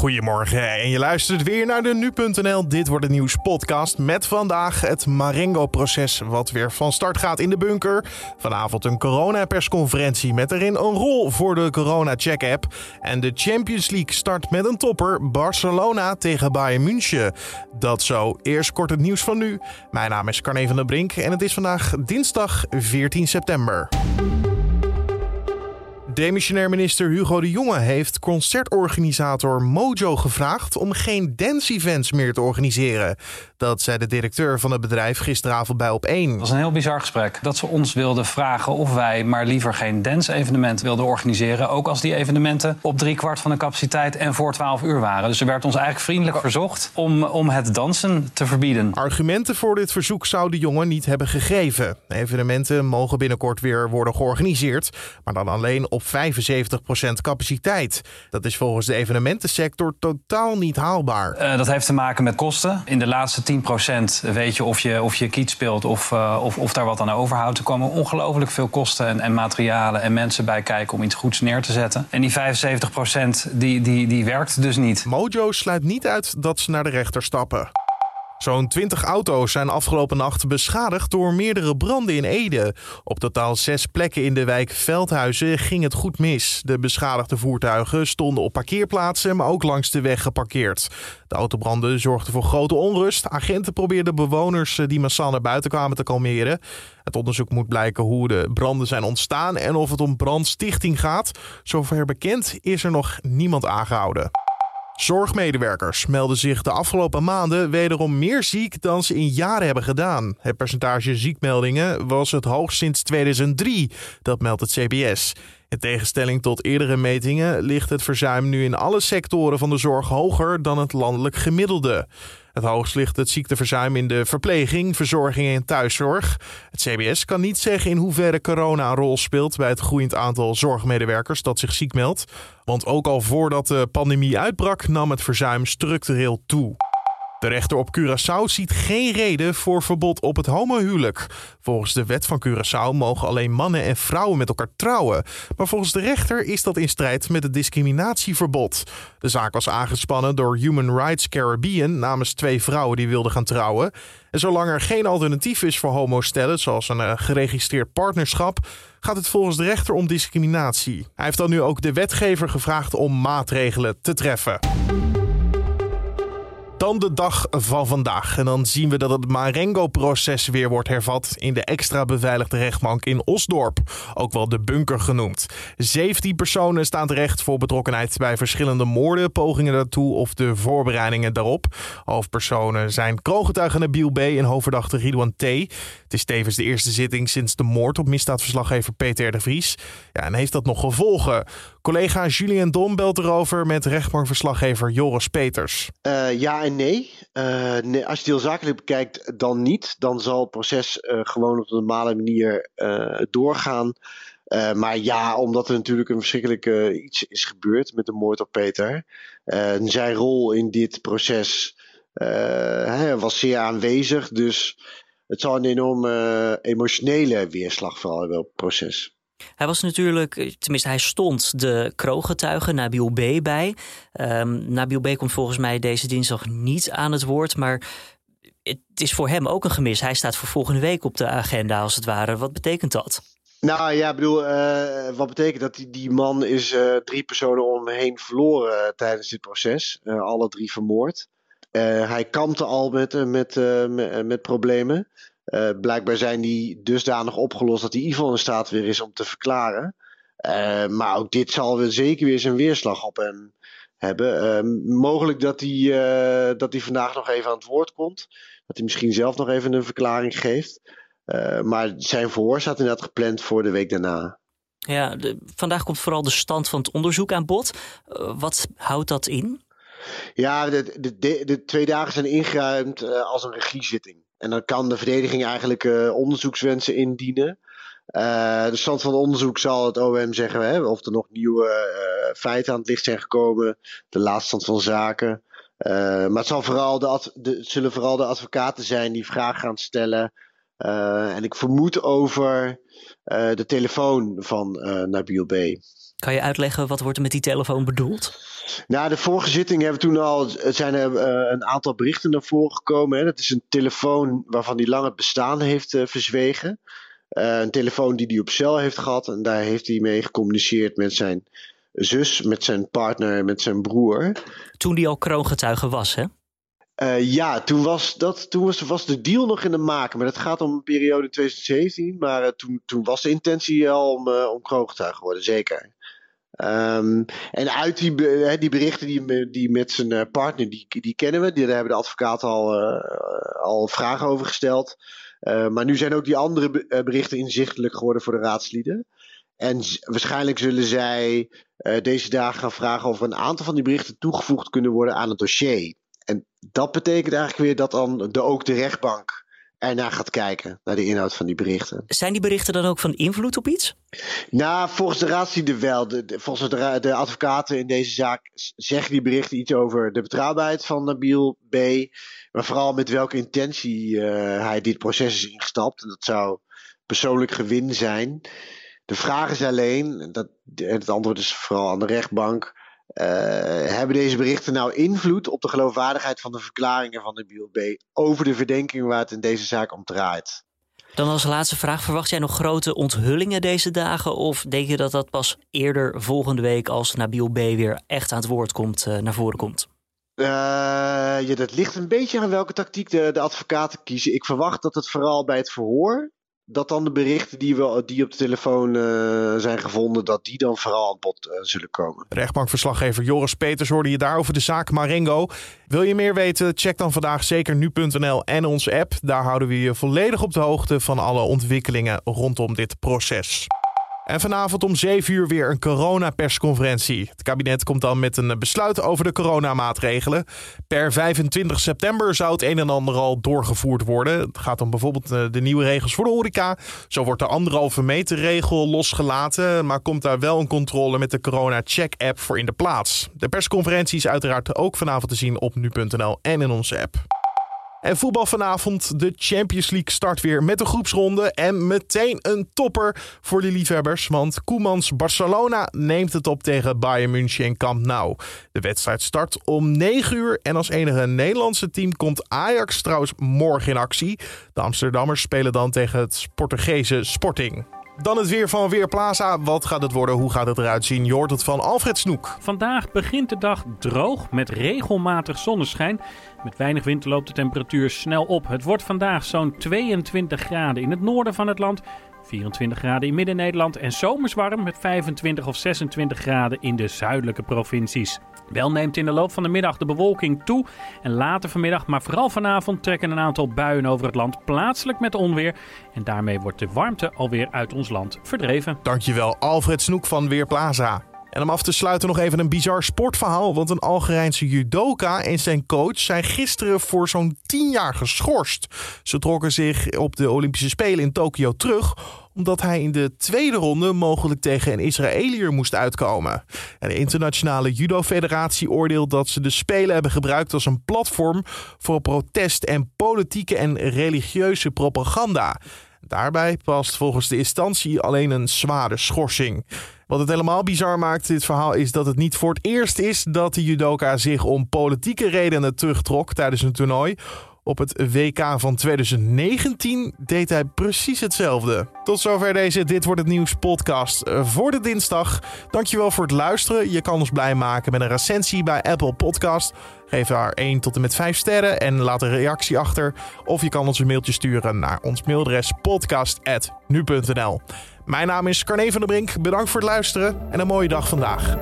Goedemorgen en je luistert weer naar de Nu.nl Dit Wordt Het Nieuws podcast met vandaag het Marengo-proces wat weer van start gaat in de bunker. Vanavond een coronapersconferentie met erin een rol voor de corona-check-app. En de Champions League start met een topper, Barcelona tegen Bayern München. Dat zo, eerst kort het nieuws van nu. Mijn naam is Carne van der Brink en het is vandaag dinsdag 14 september. Demissionair minister Hugo de Jonge heeft concertorganisator Mojo gevraagd om geen dance-events meer te organiseren. Dat zei de directeur van het bedrijf gisteravond bij op 1. Het was een heel bizar gesprek. Dat ze ons wilden vragen of wij maar liever geen dance-evenement wilden organiseren. Ook als die evenementen op drie kwart van de capaciteit en voor 12 uur waren. Dus er werd ons eigenlijk vriendelijk verzocht om, om het dansen te verbieden. Argumenten voor dit verzoek zou de jongen niet hebben gegeven. Evenementen mogen binnenkort weer worden georganiseerd, maar dan alleen op 75% capaciteit. Dat is volgens de evenementensector totaal niet haalbaar. Uh, dat heeft te maken met kosten. In de laatste 10% weet je of je, of je kiet speelt of, uh, of, of daar wat aan overhoudt. Er komen ongelooflijk veel kosten en, en materialen en mensen bij kijken om iets goeds neer te zetten. En die 75% die, die, die werkt dus niet. Mojo sluit niet uit dat ze naar de rechter stappen. Zo'n 20 auto's zijn afgelopen nacht beschadigd door meerdere branden in Ede. Op totaal zes plekken in de wijk Veldhuizen ging het goed mis. De beschadigde voertuigen stonden op parkeerplaatsen, maar ook langs de weg geparkeerd. De autobranden zorgden voor grote onrust. Agenten probeerden bewoners eh, die massaal naar buiten kwamen te kalmeren. Het onderzoek moet blijken hoe de branden zijn ontstaan en of het om brandstichting gaat. Zover bekend is er nog niemand aangehouden. Zorgmedewerkers melden zich de afgelopen maanden wederom meer ziek dan ze in jaren hebben gedaan. Het percentage ziekmeldingen was het hoogst sinds 2003, dat meldt het CBS. In tegenstelling tot eerdere metingen ligt het verzuim nu in alle sectoren van de zorg hoger dan het landelijk gemiddelde. Het hoogst ligt het ziekteverzuim in de verpleging, verzorging en thuiszorg. Het CBS kan niet zeggen in hoeverre corona een rol speelt bij het groeiend aantal zorgmedewerkers dat zich ziek meldt. Want ook al voordat de pandemie uitbrak, nam het verzuim structureel toe. De rechter op Curaçao ziet geen reden voor verbod op het homohuwelijk. Volgens de wet van Curaçao mogen alleen mannen en vrouwen met elkaar trouwen. Maar volgens de rechter is dat in strijd met het discriminatieverbod. De zaak was aangespannen door Human Rights Caribbean namens twee vrouwen die wilden gaan trouwen. En zolang er geen alternatief is voor homostellen, zoals een uh, geregistreerd partnerschap, gaat het volgens de rechter om discriminatie. Hij heeft dan nu ook de wetgever gevraagd om maatregelen te treffen. Dan de dag van vandaag. En dan zien we dat het Marengo-proces weer wordt hervat in de extra beveiligde rechtbank in Osdorp. Ook wel de bunker genoemd. 17 personen staan terecht voor betrokkenheid bij verschillende moorden, pogingen daartoe of de voorbereidingen daarop. Hoofdpersonen zijn kroongetuige Nabil B. en hoofdverdachte Ridwan T. Het is tevens de eerste zitting sinds de moord op misdaadverslaggever Peter de Vries. Ja, en heeft dat nog gevolgen? Collega Julien Dom belt erover met rechtbankverslaggever Joris Peters. Uh, ja en nee. Uh, nee. Als je het heel zakelijk bekijkt, dan niet. Dan zal het proces uh, gewoon op de normale manier doorgaan. maar ja, omdat er natuurlijk een verschrikkelijk iets is gebeurd met de moord op Peter. zijn rol in dit proces was zeer aanwezig. Dus het zal een enorme emotionele weerslag vooral hebben op het proces. Hij was natuurlijk, tenminste hij stond de kroongetuige Nabil B. bij. Um, Nabil B. komt volgens mij deze dinsdag niet aan het woord, maar het is voor hem ook een gemis. Hij staat voor volgende week op de agenda als het ware. Wat betekent dat? Nou ja, ik bedoel, uh, wat betekent dat? Die, man is uh, drie personen om hem heen verloren tijdens dit proces. Alle drie vermoord. hij kampte al met, met, met problemen. Uh, blijkbaar zijn die dusdanig opgelost dat ieder geval in staat weer is om te verklaren. Uh, maar ook dit zal weer zeker weer zijn weerslag op hem hebben. Uh, mogelijk dat hij, dat hij vandaag nog even aan het woord komt. Dat hij misschien zelf nog even een verklaring geeft. maar zijn verhoor staat inderdaad gepland voor de week daarna. Ja, de, vandaag komt vooral de stand van het onderzoek aan bod. wat houdt dat in? Ja, de, de, de, de twee dagen zijn ingeruimd als een regiezitting. En dan kan de verdediging eigenlijk uh, onderzoekswensen indienen. Uh, de stand van onderzoek zal het OM zeggen hè, of er nog nieuwe uh, feiten aan het licht zijn gekomen. De laatste stand van zaken. maar het, zal vooral de, de, zullen vooral de advocaten zijn die vragen gaan stellen. en ik vermoed over de telefoon van Nabil B. Kan je uitleggen wat wordt er met die telefoon bedoeld? Na de vorige zitting hebben toen al, zijn er uh, een aantal berichten naar voren gekomen. Hè. Dat is een telefoon waarvan hij lang het bestaan heeft uh, verzwegen. Uh, een telefoon die hij op cel heeft gehad. En daar heeft hij mee gecommuniceerd met zijn zus, met zijn partner, met zijn broer. Toen hij al kroongetuige was, hè? Uh, ja, toen was, dat, toen was, de deal nog in de maken. Maar dat gaat om een periode 2017. Maar uh, toen, toen was de intentie al om, uh, om te worden, zeker. Um, en uit die, die berichten die, die met zijn partner, die, die kennen we. Die, daar hebben de advocaten al, al vragen over gesteld. maar nu zijn ook die andere berichten inzichtelijk geworden voor de raadslieden. En waarschijnlijk zullen zij deze dagen gaan vragen of een aantal van die berichten toegevoegd kunnen worden aan het dossier. En dat betekent eigenlijk weer dat dan de, ook de rechtbank ernaar gaat kijken, naar de inhoud van die berichten. Zijn die berichten dan ook van invloed op iets? Nou, volgens de raadslieden wel. De, de, volgens de, de, advocaten in deze zaak zeggen die berichten iets over de betrouwbaarheid van Nabil B. Maar vooral met welke intentie uh, hij dit proces is ingestapt. En dat zou persoonlijk gewin zijn. De vraag is alleen, dat, het antwoord is vooral aan de rechtbank hebben deze berichten nou invloed op de geloofwaardigheid van de verklaringen van de BLB over de verdenking waar het in deze zaak om draait? Dan als laatste vraag, verwacht jij nog grote onthullingen deze dagen? Of denk je dat dat pas eerder volgende week als Nabil B. weer echt aan het woord komt, uh, naar voren komt? Uh, ja, dat ligt een beetje aan welke tactiek de, de advocaten kiezen. Ik verwacht dat het vooral bij het verhoor dat dan de berichten die, we, die op de telefoon uh, zijn gevonden, dat die dan vooral aan bod uh, zullen komen. Rechtbankverslaggever Joris Peters hoorde je daar over de zaak Marengo. Wil je meer weten? Check dan vandaag zeker nu.nl en onze app. Daar houden we je volledig op de hoogte van alle ontwikkelingen rondom dit proces. En vanavond om 7 uur weer een coronapersconferentie. Het kabinet komt dan met een besluit over de coronamaatregelen. Per 25 september zou het een en ander al doorgevoerd worden. Het gaat om bijvoorbeeld eh, de nieuwe regels voor de horeca. Zo wordt de anderhalve meter regel losgelaten. Maar komt daar wel een controle met de corona-check-app voor in de plaats. De persconferentie is uiteraard ook vanavond te zien op nu.nl en in onze app. En voetbal vanavond. De Champions League start weer met de groepsronde. En meteen een topper voor de liefhebbers. Want Koemans Barcelona neemt het op tegen Bayern München in Camp Nou. De wedstrijd start om 9 uur. En als enige Nederlandse team komt Ajax trouwens morgen in actie. De Amsterdammers spelen dan tegen het Portugese Sporting. Dan het weer van Weerplaza. Wat gaat het worden? Hoe gaat het eruit zien? Je hoort het van Alfred Snoek. Vandaag begint de dag droog met regelmatig zonneschijn. Met weinig wind loopt de temperatuur snel op. Het wordt vandaag zo'n 22 graden in het noorden van het land. 24 graden in Midden-Nederland en zomerswarm met 25 of 26 graden in de zuidelijke provincies. Wel neemt in de loop van de middag de bewolking toe en later vanmiddag, maar vooral vanavond trekken een aantal buien over het land, plaatselijk met onweer. En daarmee wordt de warmte alweer uit ons land verdreven. Dankjewel Alfred Snoek van Weerplaza. En om af te sluiten nog even een bizar sportverhaal. Want een Algerijnse judoka en zijn coach zijn gisteren voor zo'n 10 jaar geschorst. Ze trokken zich op de Olympische Spelen in Tokio terug omdat hij in de tweede ronde mogelijk tegen een Israëliër moest uitkomen. En de Internationale Judo Federatie oordeelt dat ze de Spelen hebben gebruikt als een platform voor protest en politieke en religieuze propaganda. Daarbij past volgens de instantie alleen een zware schorsing. Wat het helemaal bizar maakt, dit verhaal, is dat het niet voor het eerst is dat de judoka zich om politieke redenen terugtrok tijdens een toernooi. Op het WK van 2019 deed hij precies hetzelfde. Tot zover deze Dit Wordt Het Nieuws podcast eh, voor de dinsdag. Dankjewel voor het luisteren. Je kan ons blij maken met een recensie bij Apple Podcast. Geef daar 1 tot en met 5 sterren en laat een reactie achter. Of je kan ons een mailtje sturen naar ons mailadres podcast.nu.nl. Mijn naam is Carne van der Brink. Bedankt voor het luisteren en een mooie dag vandaag.